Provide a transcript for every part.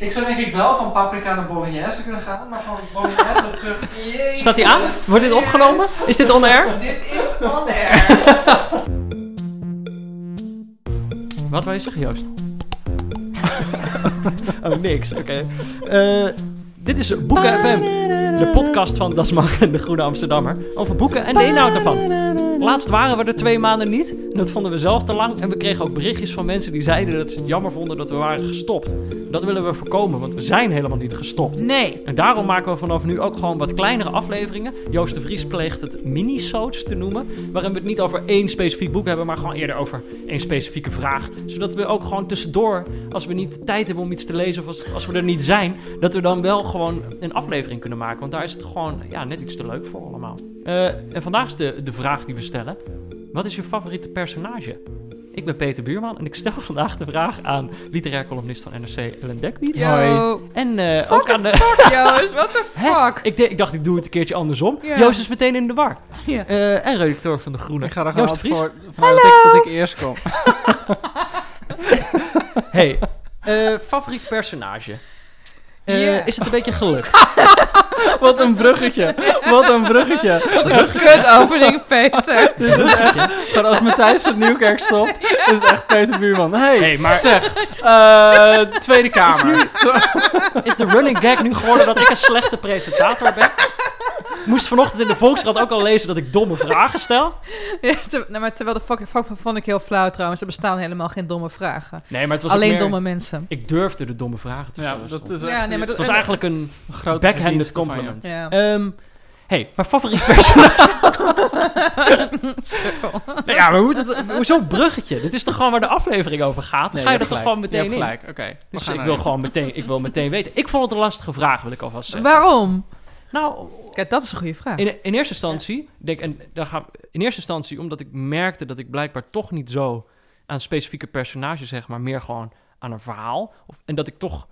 Ik zou denk ik wel van paprika naar bolognese kunnen gaan, maar van bolognese terug. Staat hij aan? Wordt dit opgenomen? Is dit on air? Dit is on air. Wat wil je zeggen, Joost? oh, niks. Oké. Eh, dit is Boeken FM, de podcast van Das Mag en de Groene Amsterdammer. Over boeken en de inhoud ervan. Laatst waren we er twee maanden niet. Dat vonden we zelf te lang. En we kregen ook berichtjes van mensen die zeiden dat ze het jammer vonden dat we waren gestopt. Dat willen we voorkomen, want we zijn helemaal niet gestopt. Nee. En daarom maken we vanaf nu ook gewoon wat kleinere afleveringen. Joost de Vries pleegt het mini-soaps te noemen. Waarin we het niet over één specifiek boek hebben, maar gewoon eerder over één specifieke vraag. Zodat we ook gewoon tussendoor, als we niet tijd hebben om iets te lezen of als, als we er niet zijn, dat we dan wel gewoon een aflevering kunnen maken. Want daar is het gewoon ja, net iets te leuk voor allemaal. Eh, en vandaag is de, de vraag die we stellen. Wat is je favoriete personage? Ik ben Peter Buurman en ik stel vandaag de vraag aan literair columnist van NRC Ellen Dekwiets. Yo. En eh, Fuck ook aan de... Fuck, Joost, what the fuck? Ik, dacht, ik doe het een keertje andersom. Ja. Joost is meteen in de war. Ja. Eh, en redacteur van De Groene. Ik ga er gewoon voor vanuit dat ik, dat ik eerst kom. Hey, eh, favoriet personage? Eh. Is het een beetje gelukt? Wat een bruggetje. Wat een bruggetje. Kut opening, Peter. Dit is echt, gewoon als Matthijs het Nieuwkerk stopt, is het echt Peter Buurman. Hey, Hey, maar- zeg, eh, Tweede Kamer. Is de running gag nu geworden dat ik een slechte presentator ben? Ik moest vanochtend in de Volkskrant ook al lezen dat ik domme vragen stel. Ja, nou, maar terwijl de fuck, fuck vond ik heel flauw trouwens. Er bestaan helemaal geen domme vragen. Nee, maar het was Alleen meer- domme mensen. Ik durfde de domme vragen te Ja, stellen. dat soms. is Ja, nee, maar het dat- was eigenlijk een een grote backhanded compliment. Ja. Ehm hey, mijn favoriet personage. nou ja, maar we moeten het, hoezo bruggetje? Dit is toch gewoon waar de aflevering over gaat? Nee, ga je je er toch gewoon gelijk. meteen Je in. hebt gelijk, oké. Dus ik wil gewoon meteen, ik wil meteen weten. Ik vond het een lastige vraag, wil ik alvast zeggen. Waarom? Nou, Kijk, dat is een goede vraag. in, in eerste instantie, denk, en daar gaan, in eerste instantie, omdat ik merkte dat ik blijkbaar toch niet zo aan specifieke personages zeg, maar meer gewoon aan een verhaal. Of, en dat ik toch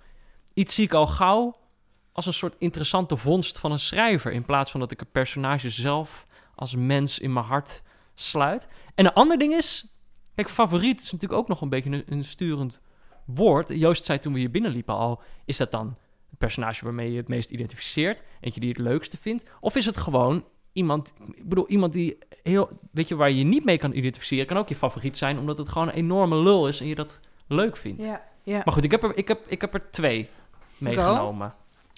iets zie ik al gauw als een soort interessante vondst van een schrijver, in plaats van dat ik een personage zelf als mens in mijn hart sluit. En een ander ding is, kijk, favoriet is natuurlijk ook nog een beetje een, een sturend woord. Joost zei toen we hier binnenliepen al, is dat dan personage waarmee je het meest identificeert, eentje die je het leukste vindt, of is het gewoon iemand, ik bedoel, iemand die heel, weet je, waar je je niet mee kan identificeren, kan ook je favoriet zijn, omdat het gewoon een enorme lul is en je dat leuk vindt. Ja, ja. Maar goed, ik heb er, ik heb, ik heb er twee meegenomen.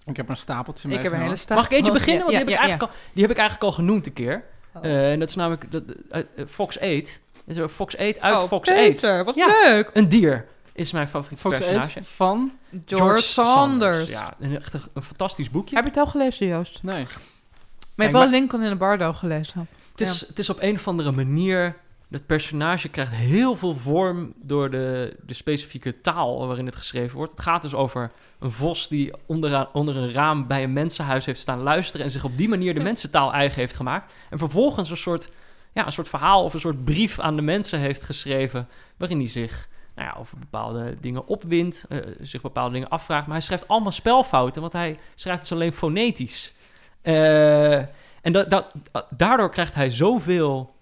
Ik heb een stapeltje Ik heb een hele meegenomen. stap. Mag ik eentje Oh, beginnen? Want ja, die, heb ik ja. eigenlijk Al, die heb ik eigenlijk al genoemd een keer. Oh. Eh, en dat is namelijk dat, eh, Fox 8. Is er Fox 8 uit Oh, Fox 8. Peter, wat Ja. leuk. Een dier is mijn favoriete Fox personage. 8 van? George, Sanders. Ja, een, echt een, een fantastisch boekje. Heb je het al gelezen, Joost? Nee. Maar je hebt wel maar- Lincoln in de Bardo gelezen. Het is, het is op een of andere manier... Het personage krijgt heel veel vorm door de, de specifieke taal waarin het geschreven wordt. Het gaat dus over een vos die onderaan, onder een raam bij een mensenhuis heeft staan luisteren... en zich op die manier de mensentaal eigen heeft gemaakt. En vervolgens een soort, ja, een soort verhaal of een soort brief aan de mensen heeft geschreven... waarin hij zich nou over bepaalde dingen opwindt, eh, zich bepaalde dingen afvraagt. Maar hij schrijft allemaal spelfouten, want hij schrijft dus alleen fonetisch. Eh, en daardoor krijgt hij zoveel...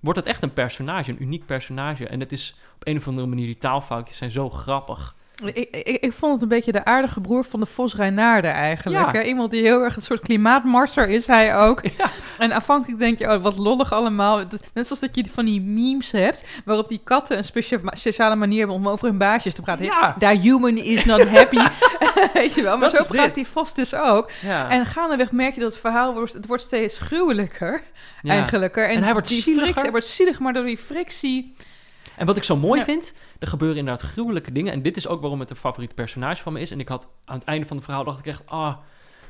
Wordt het echt een personage, een uniek personage. En het is op een of andere manier, die taalfoutjes zijn zo grappig. Ik, ik, ik vond het een beetje de aardige broer van de Vos Reinaarde eigenlijk. Ja. Iemand die heel erg een soort klimaatmarser is hij ook. Ja. En aanvankelijk denk je, oh, wat lollig allemaal. Net zoals dat je van die memes hebt... waarop die katten een specia- speciale manier hebben om over hun baasjes te praten. Ja. That human is not happy. Weet je wel, maar Dat zo praat dit. die Vos dus ook. Ja. En gaandeweg merk je dat het verhaal wordt, het wordt steeds gruwelijker. Eigenlijk. En, En hij wordt Hij wordt zielig, maar door die frictie... En wat ik zo mooi vind, er gebeuren inderdaad gruwelijke dingen. En dit is ook waarom het een favoriet personage van me is. En ik had aan het einde van het verhaal dacht ik echt, ah,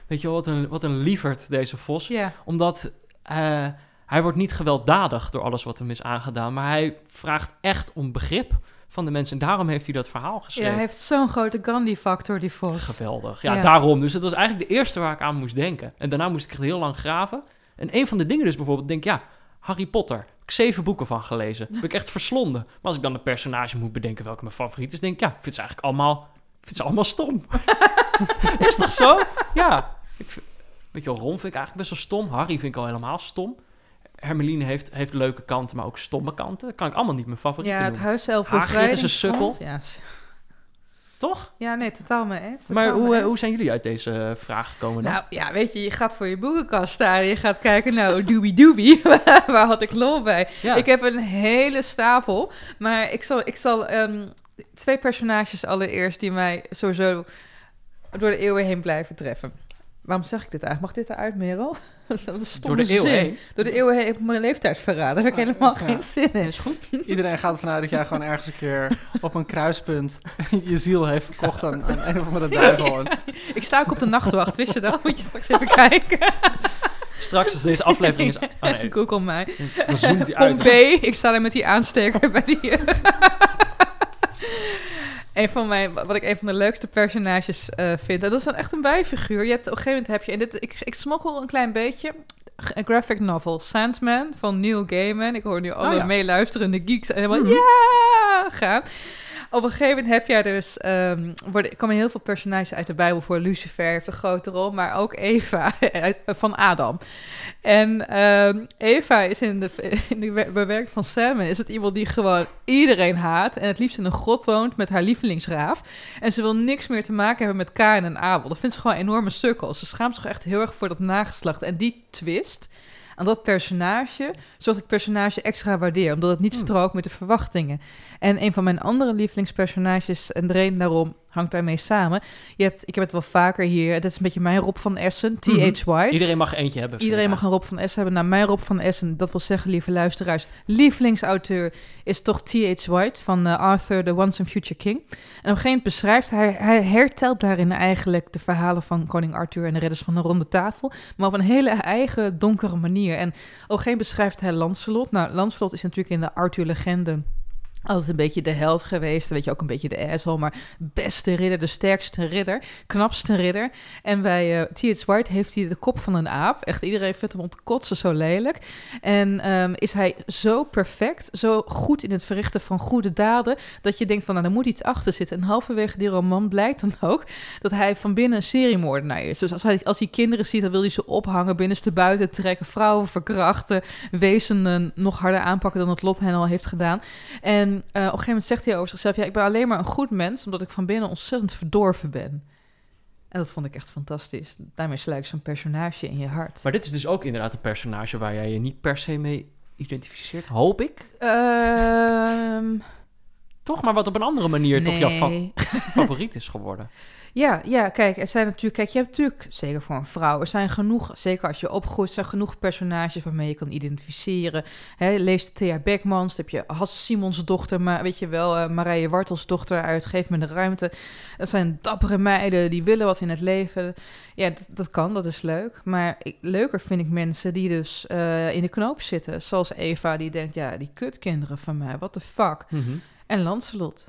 weet je wel, wat een, wat een lieverd deze Vos. Ja, Omdat eh, hij wordt niet gewelddadig door alles wat hem is aangedaan. Maar hij vraagt echt om begrip van de mensen. En daarom heeft hij dat verhaal ja geschreven. hij heeft zo'n grote Gandhi-factor, die Vos. Geweldig. Ja, Ja. daarom. Dus het was eigenlijk de eerste waar ik aan moest denken. En daarna moest ik heel lang graven. En een van de dingen dus bijvoorbeeld, denk ja, Harry Potter. Ik zeven boeken van gelezen. Heb ik echt verslonden. Maar als ik dan een personage moet bedenken welke mijn favoriet is, denk ik, ja, ik vind ze eigenlijk allemaal, ik vind ze allemaal stom. is toch zo? Ja. Ik vind, weet je wel, Ron vind ik eigenlijk best wel stom. Harry vind ik al helemaal stom. Hermeline heeft, heeft leuke kanten, maar ook stomme kanten. Dat kan ik allemaal niet mijn favorieten Ja, het noemen. huiszelf Hagrid is een sukkel. Ja, Toch? ja, nee, totaal mee eens. Maar hoe, eh, hoe zijn jullie uit deze eh, vraag gekomen dan? Nou ja, weet je, je gaat voor je boekenkast staan en je gaat kijken, nou, doobie doobie, waar had ik lol bij? ja. Ik heb een hele stapel, maar ik zal, ik zal ehm, twee personages allereerst die mij sowieso door de eeuwen heen blijven treffen. Waarom zeg ik dit eigenlijk? Mag dit eruit, Merel? Dat is Door de eeuw zin. heen. Door de eeuwen heen heb ik mijn leeftijd verraden. Daar heb ik Ah, helemaal ja. geen zin in. Is goed. Iedereen gaat ervan uit dat jij gewoon ergens een keer op een kruispunt je ziel heeft verkocht aan, aan een of andere duivel. Ik sta ook op de nachtwacht, wist je dat? Moet je straks even kijken. Straks als deze aflevering is... Oh nee, Google mij. dan zoomt hij uit. Pompey. Ik sta er met die aansteker bij die... een van mijn, wat ik een van de leukste personages eh, vind. En dat is dan echt een bijfiguur. Je hebt, op een gegeven moment heb je... En dit, ik, ik smokkel een klein beetje... Een graphic novel. Sandman van Neil Gaiman. Ik hoor nu alle ja. meeluisterende geeks. En helemaal... Mhm. Ja! Gaan. Op een gegeven moment heb jij dus... ehm worden, komen heel veel personages uit de Bijbel voor. Lucifer heeft een grote rol. Maar ook Eva van Adam. En ehm, Eva is in de, in de be- bewerking van Salmon... is het iemand die gewoon iedereen haat... en het liefst in een grot woont met haar lievelingsraaf. En ze wil niks meer te maken hebben met Kain en Abel. Dat vindt ze gewoon enorme sukkels. Ze schaamt zich echt heel erg voor dat nageslacht. En die twist aan dat personage... zorgt dat ik het personage extra waardeer... omdat het niet Hmm. strookt met de verwachtingen. En een van mijn andere lievelingspersonages... en de reden daarom hangt daarmee samen... Je hebt, ik heb het wel vaker hier... dat is een beetje mijn Rob van Essen, T.H. Mhm. White... Iedereen mag eentje hebben. Iedereen mag een Rob van Essen hebben. Nou, mijn Rob van Essen, dat wil zeggen, lieve luisteraars, lievelingsauteur is toch T.H. White van eh, Arthur, The Once and Future King. En op een gegeven moment beschrijft hij, hij hertelt daarin eigenlijk de verhalen van koning Arthur en de redders van de ronde tafel, maar op een hele eigen donkere manier. En op een gegeven moment beschrijft hij Lancelot. Nou, Lancelot is natuurlijk in de Arthur-legende altijd een beetje de held geweest. Weet je, ook een beetje de asshole, maar beste ridder, de sterkste ridder, knapste ridder. En bij eh T.H. White heeft hij de kop van een aap. Echt iedereen vindt hem om te kotsen, zo lelijk. En ehm, is hij zo perfect, zo goed in het verrichten van goede daden, dat je denkt van, nou, er moet iets achter zitten. En halverwege die roman blijkt dan ook dat hij van binnen een seriemoordenaar is. Dus als hij, als hij kinderen ziet, dan wil hij ze ophangen, binnenste buiten trekken, vrouwen verkrachten, wezen nog harder aanpakken dan het lot hen al heeft gedaan. En eh, op een gegeven moment zegt hij over zichzelf: Ja, ik ben alleen maar een goed mens, omdat ik van binnen ontzettend verdorven ben. En dat vond ik echt fantastisch. Daarmee sluit ik zo'n personage in je hart. Maar dit is dus ook inderdaad een personage waar jij je niet per se mee identificeert, hoop ik. Ehm, Toch, maar wat op een andere manier toch jouw fa- favoriet is geworden. Ja, ja, kijk, er zijn natuurlijk, kijk, je hebt natuurlijk, zeker voor een vrouw, er zijn genoeg, zeker als je opgroeit, zijn genoeg personages waarmee je kan identificeren. Lees Thea Beckmans, heb je Hasse Simons dochter, maar weet je wel, eh, Marije Wartels dochter uit Geef me de ruimte. Dat zijn dappere meiden, die willen wat in het leven. Ja, dat, dat kan, dat is leuk. Maar ik, leuker vind ik mensen die dus eh, in de knoop zitten, zoals Eva, die denkt, ja, die kutkinderen van mij, what the fuck. Mhm. En Lancelot.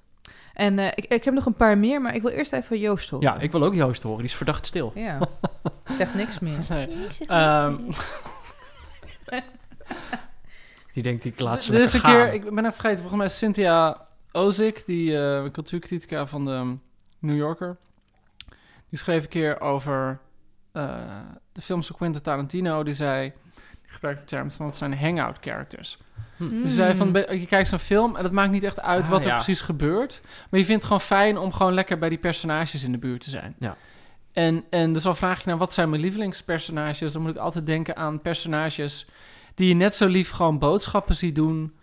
En eh, ik, ik heb nog een paar meer, maar ik wil eerst even Joost horen. Ja, ik wil ook Joost horen, die is verdacht stil. Ja, zegt niks meer. Nee. Ehm, Die denkt, ik laat ze er is een gaan. keer, ik ben even vergeten, volgens mij is Cynthia Ozik, die eh cultuurcritica van de New Yorker, die schreef een keer over eh, de films van Quentin Tarantino. Die zei, die gebruikte de term van het zijn hangout characters. Hm. Dus zei van, ben- je kijkt zo'n film en het maakt niet echt uit Ah, wat er ja. precies gebeurt. Maar je vindt het gewoon fijn om gewoon lekker bij die personages in de buurt te zijn. Ja. En, en dus al vraag je nou, wat zijn mijn lievelingspersonages? Dan moet ik altijd denken aan personages die je net zo lief gewoon boodschappen ziet doen...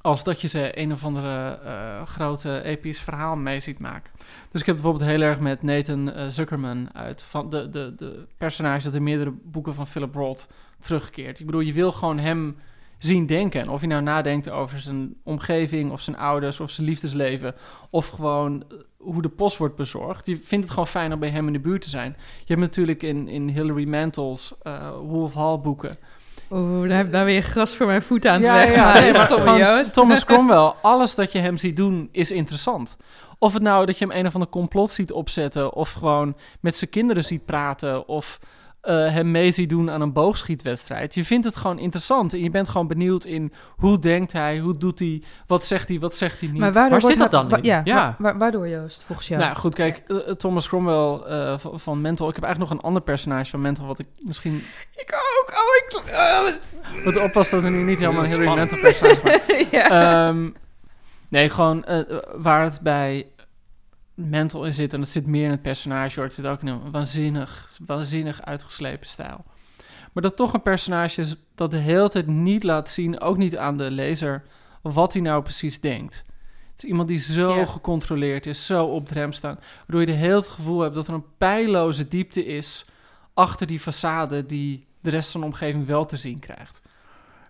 als dat je ze een of andere eh, grote episch verhaal mee ziet maken. Dus ik heb bijvoorbeeld heel erg met Nathan eh, Zuckerman uit... van de, de, de personage dat in meerdere boeken van Philip Roth terugkeert. Ik bedoel, je wil gewoon hem zien denken. En of je nou nadenkt over zijn omgeving, of zijn ouders, of zijn liefdesleven, of gewoon eh, hoe de post wordt bezorgd. Je vindt het gewoon fijn om bij hem in de buurt te zijn. Je hebt natuurlijk in, in Hilary Mantle's eh, Wolf Hall boeken. Oeh, daar heb daar weer gras voor mijn voeten aan het Ja, weg. ja, nee, maar gewoon Joost. Thomas Cromwell, alles dat je hem ziet doen is interessant. Of het nou dat je hem een of ander complot ziet opzetten, of gewoon met zijn kinderen ziet praten, of eh, hem mee ziet doen aan een boogschietwedstrijd. Je vindt het gewoon interessant en je bent gewoon benieuwd in hoe denkt hij, hoe doet hij, wat zegt hij, wat zegt hij niet. Maar Waar zit dat dan wa- in? Ja, Ja. wa- wa- waardoor Joost, volgens jou? Nou goed, kijk, eh, Thomas Cromwell eh, van, van Mental. Ik heb eigenlijk nog een ander personage van Mental, wat ik misschien ik ook. Oh, ik... moet oppassen dat er nu niet helemaal een Spannend. Mantel personage ja. Ehm, nee, gewoon eh, eh, waar het bij mental in zit, en dat zit meer in het personage, hoor. Het zit ook in een waanzinnig, waanzinnig uitgeslepen stijl. Maar dat toch een personage is dat de hele tijd niet laat zien, ook niet aan de lezer, wat hij nou precies denkt. Het is iemand die zo gecontroleerd is, zo op de rem staat, waardoor je de hele het gevoel hebt dat er een pijloze diepte is achter die façade die de rest van de omgeving wel te zien krijgt.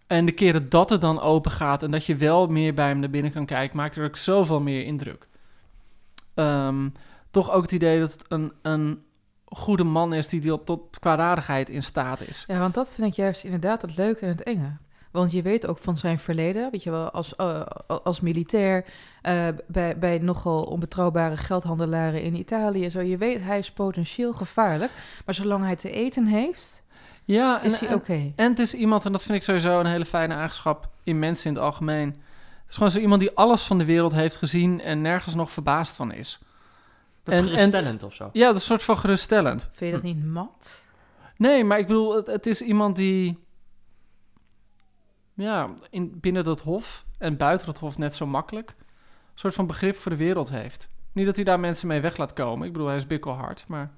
En de keren dat het dan open gaat en dat je wel meer bij hem naar binnen kan kijken, maakt er ook zoveel meer indruk. Ehm, toch ook het idee dat het een, een goede man is die die tot kwaadaardigheid in staat is. Ja, want dat vind ik juist inderdaad het leuke en het enge. Want je weet ook van zijn verleden, weet je wel, als, eh, als militair, eh, bij, bij nogal onbetrouwbare geldhandelaren in Italië. Zo, je weet, hij is potentieel gevaarlijk. Maar zolang hij te eten heeft, Ja, en, is hij en- oké. en het is iemand, en dat vind ik sowieso een hele fijne eigenschap in mensen in het algemeen. Het is gewoon zo iemand die alles van de wereld heeft gezien en nergens nog verbaasd van is. Dat is En- en- geruststellend of zo. Ja, dat is een soort van geruststellend. Vind je dat niet mat? Nee, maar ik bedoel, het, het is iemand die. Ja, in, binnen dat hof en buiten dat hof net zo makkelijk. Een soort van begrip voor de wereld heeft. Niet dat hij daar mensen mee weg laat komen. Ik bedoel, hij is bikkelhard, maar.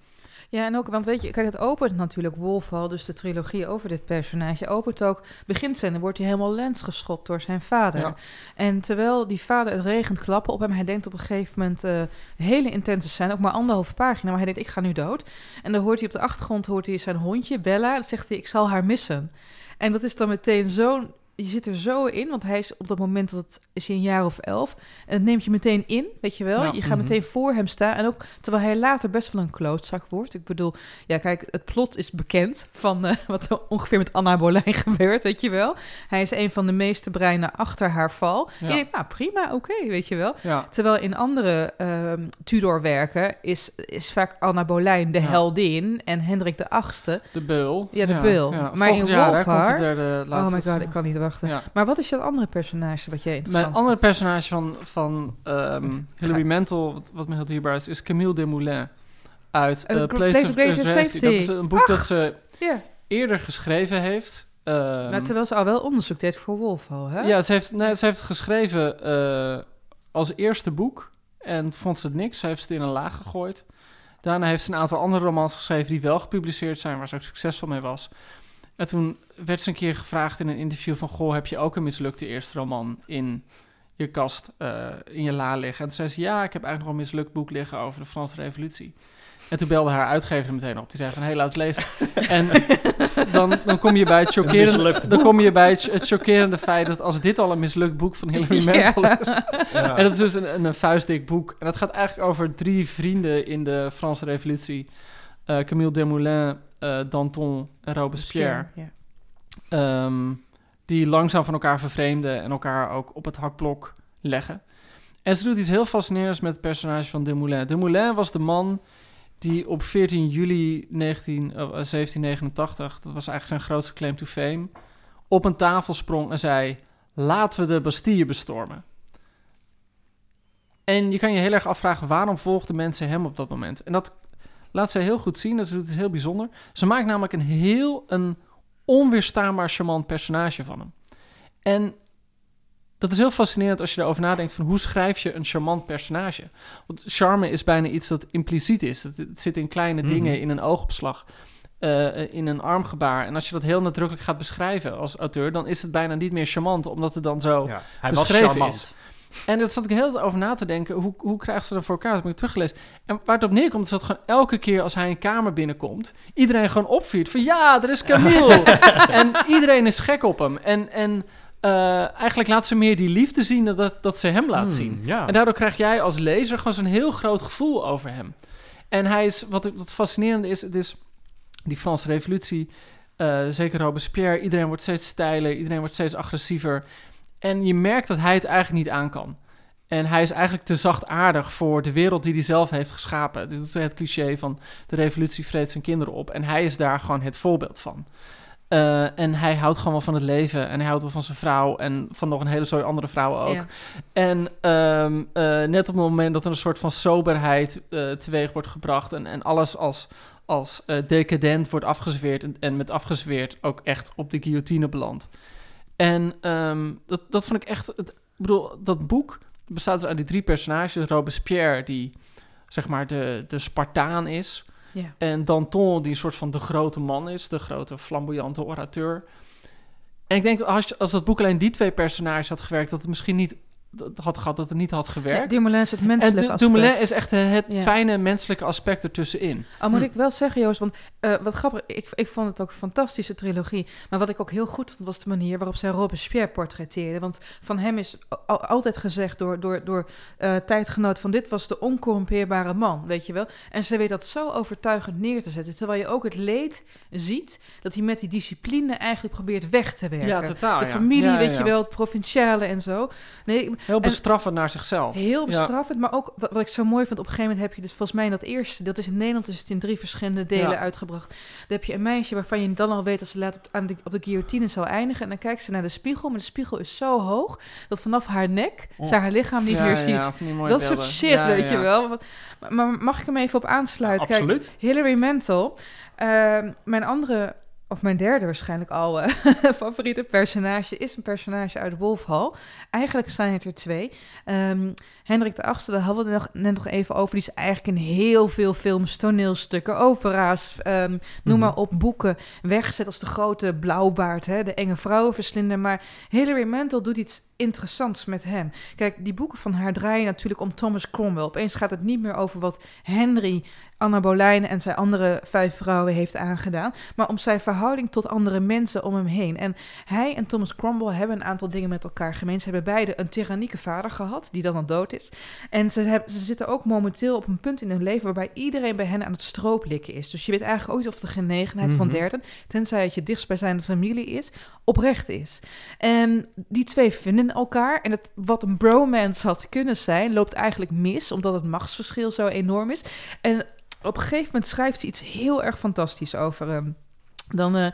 Ja, en ook, want weet je, kijk, het opent natuurlijk Wolfhall, dus de trilogie over dit personage, opent ook, begint zijn, dan wordt hij helemaal lens geschopt door zijn vader. Ja. En terwijl die vader, het regent klappen op hem, hij denkt op een gegeven moment, eh, hele intense scène, ook maar anderhalve pagina, maar hij denkt, ik ga nu dood. En dan hoort hij op de achtergrond, hoort hij zijn hondje, Bella, dan zegt hij, ik zal haar missen. En dat is dan meteen zo'n, je zit er zo in, want hij is op dat moment, dat het, is hij een jaar of elf, en dat neemt je meteen in, weet je wel. Ja. Je gaat Mhm. meteen voor hem staan, en ook terwijl hij later best wel een klootzak wordt. Ik bedoel, ja, kijk, het plot is bekend van eh, wat er ongeveer met Anna Boleyn gebeurt, weet je wel. Hij is een van de meeste breinen achter haar val. Ja. Je denkt, nou prima, oké, weet je wel. Ja, Terwijl in andere ehm Tudor-werken is, is vaak Anna Boleyn de heldin en Hendrik de Achtste. de beul. Ja, de beul. Maar Maar in jaar komt de derde oh laatste- my god, ik kan niet wachten. Ja. Maar wat is dat andere personage wat jij interessant Mijn andere personage van, van ehm, Hilary Mantel, wat, wat me heel dierbaar is, is Camille Desmoulins. Uit Uh, Place of Greater Safety. Dat is een boek dat ze eerder geschreven heeft. Maar terwijl ze al wel onderzoek deed voor Wolfhall, hè? Ja, ze heeft, nee, ze heeft geschreven eh, als eerste boek. En vond ze het niks. Ze heeft het in een laag gegooid. Daarna heeft ze een aantal andere romans geschreven die wel gepubliceerd zijn, waar ze ook succesvol mee was. En toen werd ze een keer gevraagd in een interview van... Goh, heb je ook een mislukte eerste roman in je kast, eh, in je la liggen? En toen zei ze, ja, ik heb eigenlijk nog een mislukt boek liggen over de Franse revolutie. En toen belde haar uitgever er meteen op. Die zei van, hé, hey, laat het lezen. en dan, dan kom je bij het chockerende, dan kom je bij het, het chockerende feit dat als dit al een mislukt boek van Hilary Mantel Ja. is... Ja. En dat is dus een, een, een vuistdik boek. En dat gaat eigenlijk over drie vrienden in de Franse revolutie. Eh, Camille Desmoulins, eh, Danton en Robespierre. Ehm, die langzaam van elkaar vervreemden en elkaar ook op het hakblok leggen. En ze doet iets heel fascinerends met het personage van Desmoulins. Desmoulins was de man die op 14 juli 19, eh, 1789, dat was eigenlijk zijn grootste claim to fame, op een tafel sprong en zei: Laten we de Bastille bestormen. En je kan je heel erg afvragen waarom volgden mensen hem op dat moment. En dat laat ze heel goed zien. Dat is heel bijzonder. Ze maakt namelijk een heel een onweerstaanbaar charmant personage van hem. En dat is heel fascinerend als je erover nadenkt van hoe schrijf je een charmant personage. Want charme is bijna iets dat impliciet is. Het, het zit in kleine Mhm. dingen, in een oogopslag, eh, in een armgebaar. En als je dat heel nadrukkelijk gaat beschrijven als auteur, dan is het bijna niet meer charmant, omdat het dan zo... Ja, hij was beschreven charmant. is. En daar zat ik heel over na te denken. Hoe, hoe krijgen ze dat voor elkaar? Dat heb ik teruggelezen. En waar het op neerkomt, is dat gewoon elke keer als hij een kamer binnenkomt... iedereen gewoon opviert van... ja, er is Camille! en iedereen is gek op hem. En, en eh, eigenlijk laat ze meer die liefde zien... dan dat, dat ze hem laat Hmm, zien. Ja. En daardoor krijg jij als lezer gewoon zo'n heel groot gevoel over hem. En hij is, wat, ik- wat fascinerend is, het is die Franse revolutie, eh, zeker Robespierre, iedereen wordt steeds steiler, iedereen wordt steeds agressiever. En je merkt dat hij het eigenlijk niet aan kan. En hij is eigenlijk te zachtaardig voor de wereld die hij zelf heeft geschapen. Dit is het cliché van de revolutie vreet zijn kinderen op. En hij is daar gewoon het voorbeeld van. Eh, en hij houdt gewoon wel van het leven. En hij houdt wel van zijn vrouw. En van nog een hele zooi andere vrouwen ook. Ja. En ehm, eh, net op het moment dat er een soort van soberheid eh, teweeg wordt gebracht en, en alles als, als decadent wordt afgezweerd en, en met afgezweerd ook echt op de guillotine belandt. En ehm, dat, dat vond ik echt, het, ik bedoel, dat boek bestaat dus uit die drie personages. Robespierre, die zeg maar de, de Spartaan is. Ja. En Danton, die een soort van de grote man is, de grote flamboyante orateur. En ik denk dat als, als dat boek alleen die twee personages had gewerkt, dat het misschien niet dat had gehad, dat het niet had Ja, gewerkt. Dumoulin is het en menselijke Du- aspect. Dumoulin is echt het Ja. fijne menselijke aspect ertussenin. Al moet Hm. ik wel zeggen, Joost, want eh, wat grappig, ik, ik vond het ook een fantastische trilogie. Maar wat ik ook heel goed vond, was de manier waarop zij Robespierre portretteerde. Want van hem is al- altijd gezegd door, door, door eh tijdgenoten van dit was de oncorrumpeerbare man, weet je wel. En ze weet dat zo overtuigend neer te zetten. Terwijl je ook het leed ziet dat hij met die discipline eigenlijk probeert weg te werken. totaal. de familie, weet je wel, het provinciale en zo. Nee, Heel bestraffend naar zichzelf. Heel Ja. bestraffend, maar ook wat, wat ik zo mooi vind, op een gegeven moment heb je dus volgens mij in dat eerste, dat is in Nederland is het in drie verschillende delen Ja. uitgebracht. Dan heb je een meisje waarvan je dan al weet dat ze laat op, aan de, op de guillotine zal eindigen. En dan kijkt ze naar de spiegel, maar de spiegel is zo hoog dat vanaf haar nek ze haar lichaam niet Ja, meer ziet. dat soort shit, weet je wel. Maar, maar mag ik hem even op aansluiten? Kijk, Absoluut. Hilary Mantel, ehm, mijn andere, of mijn derde waarschijnlijk al, eh, favoriete personage is een personage uit Wolf Hall. Eigenlijk zijn het er twee. Ehm, Hendrik de Achtste, daar hadden we het nog, net nog even over. Die is eigenlijk in heel veel films, toneelstukken, opera's, ehm, noem Mhm. maar op, boeken weggezet als de grote blauwbaard, hè, de enge vrouwenverslinder. Maar Hilary Mantel doet iets interessants met hem. Kijk, die boeken van haar draaien natuurlijk om Thomas Cromwell. Opeens gaat het niet meer over wat Henry, Anna Boleyn en zijn andere vijf vrouwen heeft aangedaan, maar om zijn verhouding tot andere mensen om hem heen. En hij en Thomas Cromwell hebben een aantal dingen met elkaar gemeen. Ze hebben beide een tyrannieke vader gehad, die dan al dood is. En ze, hebben, ze zitten ook momenteel op een punt in hun leven waarbij iedereen bij hen aan het strooplikken is. Dus je weet eigenlijk ooit of de genegenheid van Mhm. derden, tenzij het je dichtstbijzijnde familie is, oprecht is. En die twee vinden elkaar. En het, wat een bromance had kunnen zijn, loopt eigenlijk mis, omdat het machtsverschil zo enorm is. En op een gegeven moment schrijft ze iets heel erg fantastisch over hem. Dan, eh,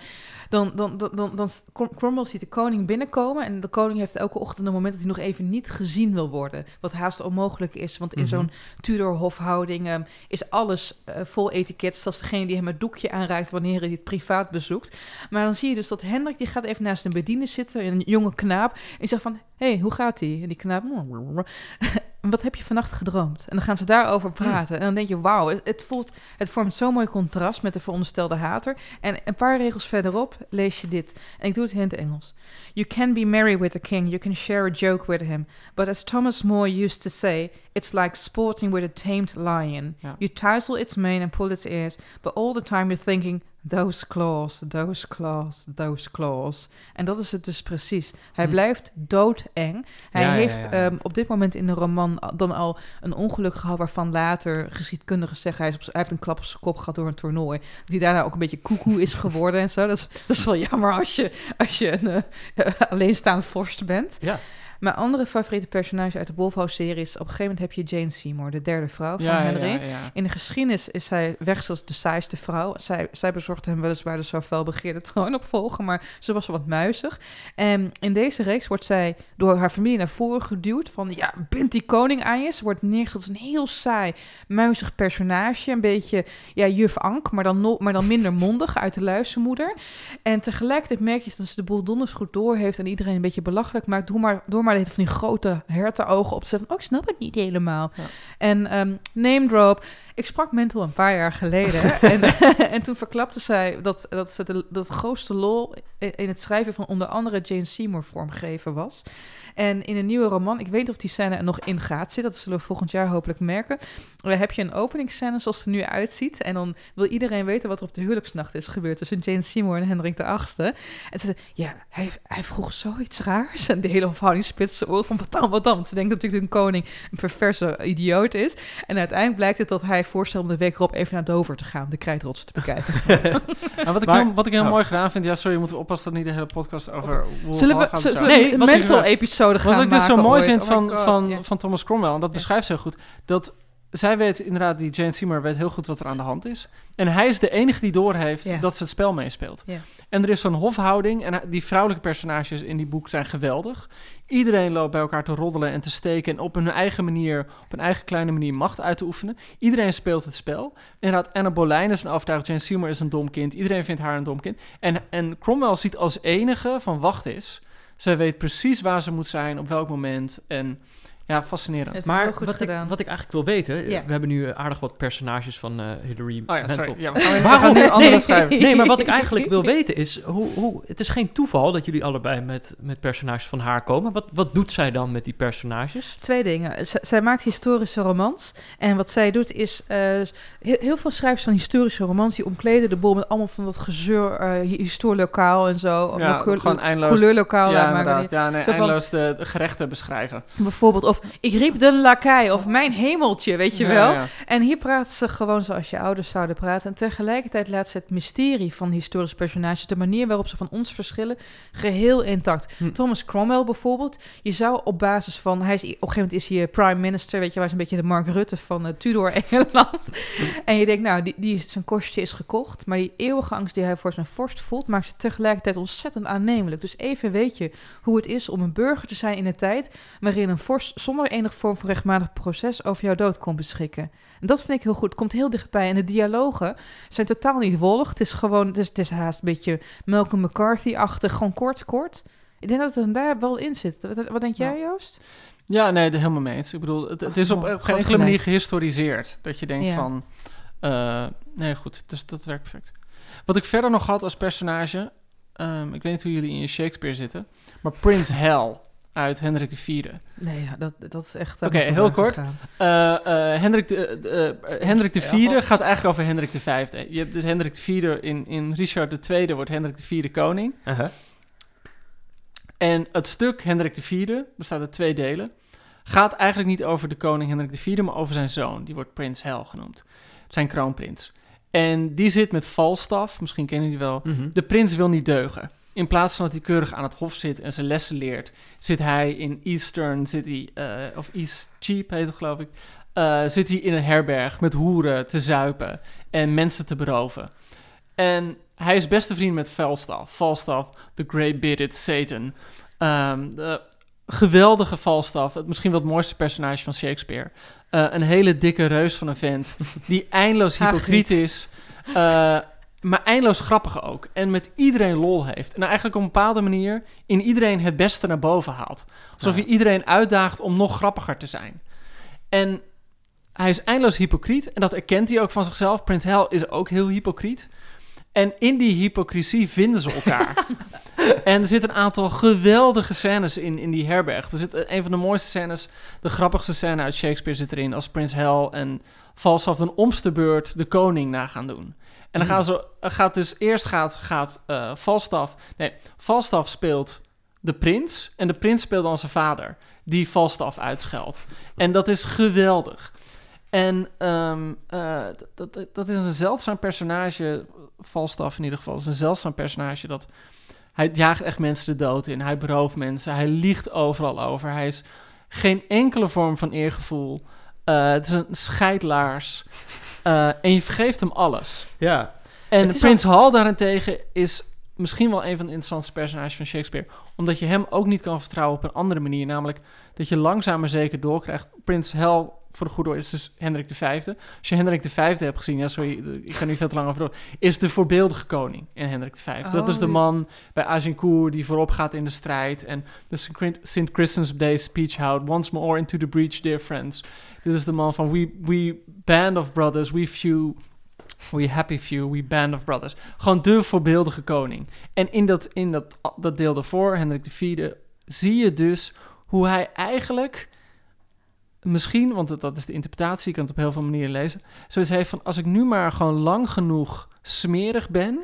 dan, dan, dan, dan, dan Crom- Cromwell ziet de koning binnenkomen. En de koning heeft elke ochtend een moment dat hij nog even niet gezien wil worden. Wat haast onmogelijk is. Want in Mhm. zo'n Tudor-hofhouding ehm, is alles eh, vol etiket. Zelfs degene die hem het doekje aanreikt wanneer hij het privaat bezoekt. Maar dan zie je dus dat Hendrik, die gaat even naast een bediende zitten. Een jonge knaap. En zegt van, hé, hey, hoe gaat hij? En die knaap, wat heb je vannacht gedroomd? En dan gaan ze daarover praten. En dan denk je, wauw, het, het, voelt, het vormt zo'n mooi contrast met de veronderstelde hater. En een paar regels verderop lees je dit. En ik doe het in het Engels. You can be merry with a king, you can share a joke with him. But as Thomas More used to say, it's like sporting with a tamed lion. You tousle its mane and pull its ears, but all the time you're thinking, those claws, those claws, those claws. En dat is het dus precies. Hij Hm. blijft doodeng. Hij Ja, heeft ja, ja. ehm, op dit moment in de roman dan al een ongeluk gehad... waarvan later geschiedkundigen zeggen... hij, is op hij heeft een klap op zijn kop gehad door een toernooi. Hij daarna ook een beetje koekoe is geworden en zo. Dat is, dat is wel jammer als je, als je een eh, alleenstaand vorst bent. Ja. Mijn andere favoriete personage uit de Wolfhouse-serie is... op een gegeven moment heb je Jane Seymour, de derde vrouw van ja, Henry. ja, ja. In de geschiedenis is zij weg als de saaiste vrouw. Zij, zij bezorgde hem weliswaar de zo felbegeerde troonopvolger, maar ze was wel wat muizig. En in deze reeks wordt zij door haar familie naar voren geduwd van, ja, bind die koning aan je. Ze wordt neergezet als een heel saai, muizig personage. Een beetje, ja, juf Ank, maar dan, no- maar dan minder mondig uit de luistermoeder. En tegelijkertijd merk je dat ze de boel donders goed door heeft en iedereen een beetje belachelijk maakt. Door maar, door maar van die grote hertenogen op te zetten. Oh, ik snap het niet helemaal. Ja. En ehm, name drop. Ik sprak Mental een paar jaar geleden. en, en toen verklapte zij dat, dat ze de, dat grootste lol in, in het schrijven van onder andere Jane Seymour vormgeven was. En in een nieuwe roman, ik weet niet of die scène er nog in gaat zitten, dat zullen we volgend jaar hopelijk merken. Dan heb je een openingsscène zoals het er nu uitziet. En dan wil iedereen weten wat er op de huwelijksnacht is gebeurd tussen Jane Seymour en Hendrik VIII. En ze zei, ja, hij, hij vroeg zoiets raars. En de hele verhouding spitste oor van wat dan, wat dan. Ze denkt natuurlijk dat een koning een perverse idioot is. En uiteindelijk blijkt het dat hij voorstelde om de week erop even naar Dover te gaan, de krijtrots te bekijken. Nou, wat, ik Maar- heel, wat ik heel oh. mooi gedaan vind, ja, sorry, moeten we oppassen dat niet de hele podcast over Zullen we, zullen zijn. we Nee, een mental episode gaan Wat ik dus zo maken mooi ooit? vind Oh van, God, van, van Thomas Cromwell, en dat beschrijft ze heel goed, dat zij weet inderdaad, die Jane Seymour weet heel goed wat er aan de hand is. En hij is de enige die doorheeft dat ze het spel meespeelt. Ja. En er is zo'n hofhouding, en die vrouwelijke personages in die boek zijn geweldig. Iedereen loopt bij elkaar te roddelen en te steken en op hun eigen manier, op een eigen kleine manier macht uit te oefenen. Iedereen speelt het spel. Inderdaad, Anna Boleyn is een overtuigd, Jane Seymour is een dom kind. Iedereen vindt haar een dom kind. En, en Cromwell ziet als enige van wacht eens. Zij weet precies waar ze moet zijn, op welk moment. En ja, fascinerend. Het is Maar wat ik, wat ik eigenlijk wil weten, eh, Ja. we hebben nu aardig wat personages van eh, Hillary Oh ja, sorry. Ja, we Waarom? nu andere Nee. schrijven. Nee, maar wat ik eigenlijk wil weten is, hoe, hoe, het is geen toeval dat jullie allebei met, met personages van haar komen. Wat, wat doet zij dan met die personages? Twee dingen. Z- zij maakt historische romans. En wat zij doet is... eh, heel, heel veel schrijvers van historische romans... die omkleden de boel met allemaal van dat gezeur... eh historielokaal en zo. Of Ja, gewoon eindeloos. couleurlokaal. Ja, inderdaad. Ja, nee, eindeloos de, de gerechten beschrijven. Bijvoorbeeld. Of ik riep de lakai. Of mijn hemeltje, weet je wel. ja. En hier praat ze gewoon zoals je ouders zouden praten. En tegelijkertijd laat ze het mysterie van historische personages... de manier waarop ze van ons verschillen... geheel intact. Hm. Thomas Cromwell bijvoorbeeld. Je zou op basis van... Hij is, op een gegeven moment is hij eh, prime minister... weet je, hij is een beetje de Mark Rutte van eh, Tudor Engeland. en je denkt, nou, die, die, zijn kostje is gekocht... maar die eeuwige angst die hij voor zijn vorst voelt... maakt ze tegelijkertijd ontzettend aannemelijk. Dus even weet je hoe het is om een burger te zijn in een tijd... waarin een vorst zonder enige vorm van rechtmatig proces... over jouw dood kon beschikken. En dat vind ik heel goed. Het komt heel dichtbij. En de dialogen zijn totaal niet wollig. Het is gewoon, het is, het is haast een beetje Malcolm McCarthy-achtig. Gewoon kort, kort. Ik denk dat het daar wel in zit. Wat, wat denk jij, Joost? Ja, nee, de helemaal mee eens. Ik bedoel, het, het is op, Oh, op groot geen enkele manier gehistoriseerd. Dat je denkt Ja. van... eh, nee, goed, dus dat werkt perfect. Wat ik verder nog had als personage... ehm, ik weet niet hoe jullie in Shakespeare zitten... maar Prins Hell uit Hendrik IV. Nee, ja, dat, dat is echt... Oké, heel kort. Eh, eh, Hendrik, de, de, eh, Hendrik de Vierde gaat eigenlijk over Hendrik de Vijfde. Je hebt dus Hendrik de Vierde in, in Richard de Tweede wordt Hendrik de Vierde koning. En het stuk Hendrik de Vierde bestaat uit twee delen. Gaat eigenlijk niet over de koning Hendrik de Vierde, maar over zijn zoon. Die wordt Prins Hel genoemd. Zijn kroonprins. En die zit met Falstaff, misschien kennen jullie wel. Mhm. De prins wil niet deugen. In plaats van dat hij keurig aan het hof zit en zijn lessen leert, zit hij in Eastern, hij, eh, of East Cheap heet het geloof ik, eh, zit hij in een herberg met hoeren te zuipen en mensen te beroven. En hij is beste vriend met Falstaff. Falstaff, the grey-bearded Satan. Ehm, de geweldige Falstaff, het misschien wel het mooiste personage van Shakespeare. Eh, een hele dikke reus van een vent, die eindeloos hypocriet is. Maar eindeloos grappig ook. En met iedereen lol heeft. En eigenlijk op een bepaalde manier in iedereen het beste naar boven haalt. Alsof Ja. je iedereen uitdaagt om nog grappiger te zijn. En hij is eindeloos hypocriet. En dat erkent hij ook van zichzelf. Prins Hel is ook heel hypocriet. En in die hypocrisie vinden ze elkaar. en er zitten een aantal geweldige scènes in, in die herberg. Er zit een van de mooiste scènes, de grappigste scène uit Shakespeare zit erin. Als Prins Hel en Falstaff een omste beurt de koning na gaan doen. En dan gaan ze, gaat dus eerst gaat, gaat Falstaff, nee, Falstaff speelt de prins en de prins speelt dan zijn vader, die Falstaff uitscheldt. En dat is geweldig. En ehm, eh, dat, dat, dat is een zeldzaam personage, Falstaff in ieder geval, is een zeldzaam personage dat Hij jaagt echt mensen de dood in. Hij berooft mensen. Hij liegt overal over. Hij is geen enkele vorm van eergevoel. Eh, het is een scheidlaars. Eh, en je vergeeft hem alles. Ja. En Prins Hal daarentegen is misschien wel een van de interessantste personages van Shakespeare. Omdat je hem ook niet kan vertrouwen op een andere manier. Namelijk dat je langzaam maar zeker doorkrijgt. Prins Hal, voor de goede orde, is dus Hendrik V. Als je Hendrik V hebt gezien, ja sorry, ik ga nu veel te lang over door. Is de voorbeeldige koning in Hendrik V. dat is de Oh, man bij Agincourt die voorop gaat in de strijd. En de St. Christmas Day speech houdt. Once more into the breach, dear friends. Dit is de man van we, we band of brothers, we few We happy few, we band of brothers. Gewoon de voorbeeldige koning. En in dat, in dat, dat deel daarvoor, Hendrik IV, zie je dus hoe hij eigenlijk misschien, want dat, is de interpretatie, je kan het op heel veel manieren lezen, zoiets heeft van als ik nu maar gewoon lang genoeg smerig ben,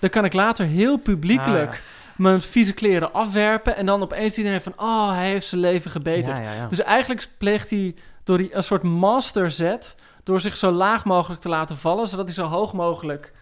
dan kan ik later heel publiekelijk Ah, mijn vieze kleren afwerpen en dan opeens iedereen van, oh, hij heeft zijn leven gebeterd. Ja, ja, ja. Dus eigenlijk pleegt hij door die, een soort masterzet door zich zo laag mogelijk te laten vallen, zodat hij zo hoog mogelijk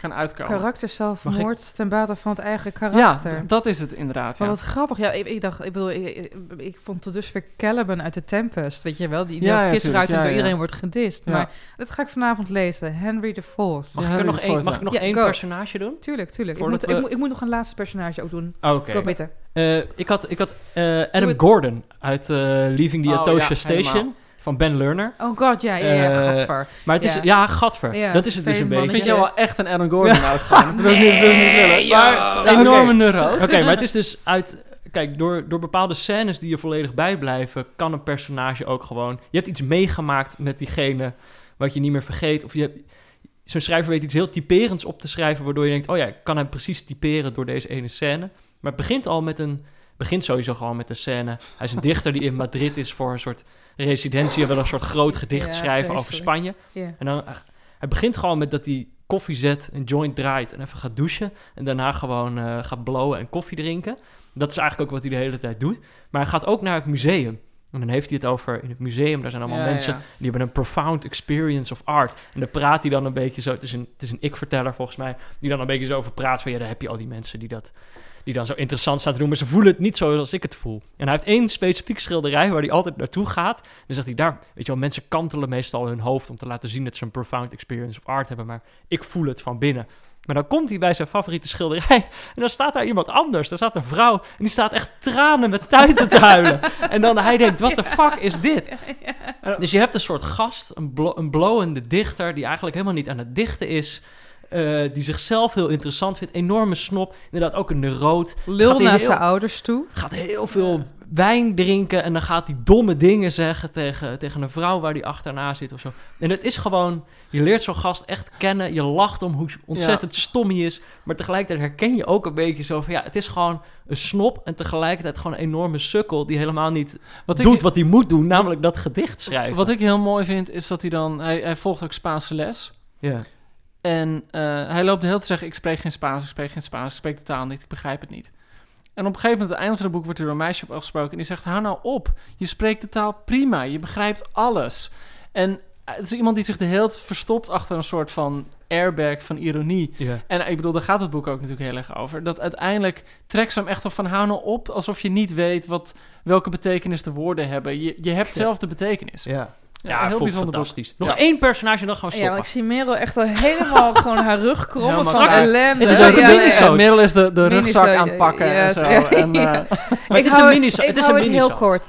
kan uitkomen. Karakter zelfmoord ten bate van het eigen ja, karakter. d- dat is het inderdaad. Maar Ja. wat grappig. Ja, ik, ik dacht, ik bedoel, ik, ik, ik vond tot dusver Caliban uit de Tempest, weet je wel, die, die Ja, ja, vis tuurlijk, eruit en ja, door ja. iedereen wordt gedist. Ja. Maar dat ga ik vanavond lezen. Henry IV. Mag Ja, ik er nog één, mag ja. ik nog Ja, één personage doen? Tuurlijk, tuurlijk. Ik moet, we- ik, moet, ik moet nog een laatste personage ook doen. Oké. Peter. Eh, ik had, ik had eh, Doe Adam. Gordon uit eh, Leaving the Oh, Atocha ja, Station helemaal. Van Ben Lerner. Oh god, ja, ja, ja, Eh, gadver. Maar het is, Ja. ja, gadver. Ja, dat is het dus een beetje. Ik vind jou wel echt een Adam Gordon uitgaan. Ik niet- Nee, willen. Maar een enorme neuro. Oké, maar het is dus uit... Kijk, door, door bepaalde scènes die je volledig bijblijven... kan een personage ook gewoon... Je hebt iets meegemaakt met diegene... wat je niet meer vergeet. Of je hebt... Zo'n schrijver weet iets heel typerends op te schrijven... waardoor je denkt... oh ja, ik kan hem precies typeren door deze ene scène. Maar het begint al met een... begint sowieso gewoon met een scène. Hij is een dichter die in Madrid is voor een soort residentie... en wil een soort groot gedicht Ja, schrijven over. Spanje. Ja. En dan, hij begint gewoon met dat hij koffie zet, een joint draait en even gaat douchen. En daarna gewoon eh, gaat blowen en koffie drinken. Dat is eigenlijk ook wat hij de hele tijd doet. Maar hij gaat ook naar het museum. En dan heeft hij het over in het museum. Daar zijn allemaal Ja, mensen ja. die hebben een profound experience of art. En daar praat hij dan een beetje zo. Het is een, het is een ik-verteller volgens mij. Die dan een beetje zo over praat. Van ja, daar heb je al die mensen die dat. Die dan zo interessant staan te doen. Maar ze voelen het niet zo als ik het voel. En hij heeft één specifieke schilderij waar hij altijd naartoe gaat. Dan zegt hij daar. Weet je wel, mensen kantelen meestal hun hoofd om te laten zien dat ze een profound experience of art hebben. Maar ik voel het van binnen. Maar dan komt hij bij zijn favoriete schilderij. En dan staat daar iemand anders. Daar staat een vrouw. En die staat echt tranen met tuiten te huilen. En dan hij denkt, wat de fuck is dit? Dus je hebt een soort gast, een, blo een blowende dichter... die eigenlijk helemaal niet aan het dichten is... eh, die zichzelf heel interessant vindt. Enorme snop. Inderdaad ook een neuroot. Lul naar heel- zijn ouders toe. Gaat heel veel wijn drinken. En dan gaat hij domme dingen zeggen tegen, tegen een vrouw waar hij achterna zit of zo. En het is gewoon... Je leert zo'n gast echt kennen. Je lacht om hoe ontzettend stom hij is. Maar tegelijkertijd herken je ook een beetje zo van... Ja, het is gewoon een snop. En tegelijkertijd gewoon een enorme sukkel... die helemaal niet Wat doet ik, wat hij moet doen. Namelijk dat gedicht schrijven. wat ik heel mooi vind, is dat hij dan... Hij, hij volgt ook Spaanse les. Ja. En eh, hij loopt de hele tijd te zeggen... ik spreek geen Spaans, ik spreek geen Spaans, ik spreek de taal niet, ik begrijp het niet. En op een gegeven moment, aan het einde van het boek, wordt er door een meisje op afgesproken... en die zegt, hou nou op, je spreekt de taal prima, je begrijpt alles. En eh, het is iemand die zich de hele tijd verstopt achter een soort van airbag van ironie... En ik bedoel, daar gaat het boek ook natuurlijk heel erg over. Dat uiteindelijk trekt ze hem echt op van hou nou op, alsof je niet weet wat, welke betekenis de woorden hebben. Je, je hebt zelf de betekenis. Ja, Ja, ja heel heel bijzonder boek. fantastisch. Nog Ja. één personage en dan gaan we Ja, stoppen. maar ik zie Merel echt al helemaal gewoon haar rug krommen van ellende. Het is ook een Ja, ja. Merel is de, de rugzak aan het pakken ja, en zo. ja, En, ja. eh, Maar het is een Het is hou een het heel kort.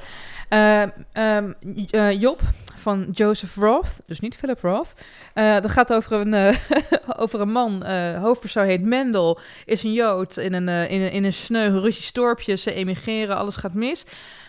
Eh, ehm, eh, Job van Joseph Roth, dus niet Philip Roth. Eh, dat gaat over een, eh, over een man, eh, hoofdpersoon heet Mendel, is een Jood in een, in een, in een sneu Russisch dorpje. Ze emigreren, alles gaat mis.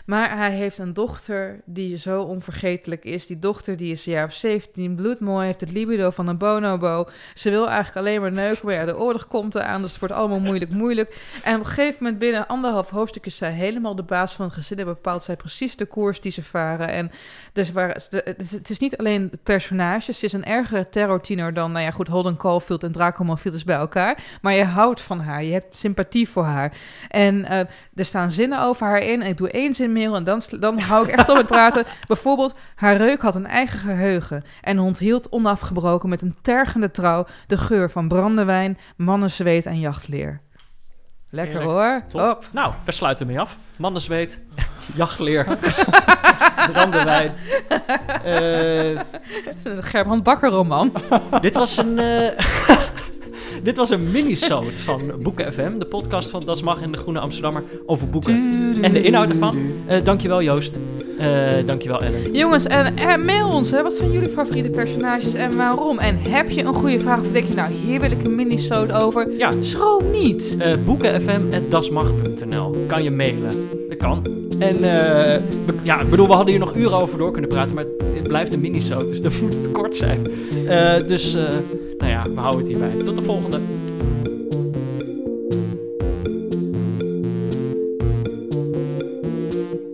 Maar hij heeft een dochter die zo onvergetelijk is. Die dochter die is een jaar of 17, bloedmooi, heeft het libido van een bonobo. Ze wil eigenlijk alleen maar neuken, maar ja, de oorlog komt eraan, dus het wordt allemaal moeilijk, moeilijk. En op een gegeven moment, binnen anderhalf hoofdstuk, is zij helemaal de baas van het gezin en bepaalt zij precies de koers die ze varen. En dus waar, het is- niet alleen het personage, ze is een ergere terrortiener dan, nou ja, goed, Holden Caulfield en Draco Malfield bij elkaar. Maar je houdt van haar, je hebt sympathie voor haar. En eh, er staan zinnen over haar in. En ik doe één zin en dan, dan hou ik echt op met praten. Bijvoorbeeld, haar reuk had een eigen geheugen en onthield onafgebroken met een tergende trouw de geur van brandewijn, mannenzweet en jachtleer. Lekker Heerlijk. hoor. Top. Op. Nou, daar sluiten we mee af. Mannenzweet, jachtleer, brandewijn. Eh, Een Gerbrand Bakker roman. dit was een... eh, Dit was een mini-soot van Boeken FM, de podcast van Das Mag en de Groene Amsterdammer over boeken en de inhoud ervan. Eh dankjewel Joost, dankjewel Ellen. Jongens, en eh, mail ons. Hè. Wat zijn jullie favoriete personages en waarom? En heb je een goede vraag of denk je, nou, hier wil ik een mini-soot over? Ja, Schroom niet. eh boekenfm.dasmag.nl. Kan je mailen. Dat kan. En eh, we- ja, ik bedoel, we hadden hier nog uren over door kunnen praten, maar het blijft een mini-soot, dus dan moet kort zijn. Eh, dus, eh, nou ja, we houden het hierbij. Tot de volgende.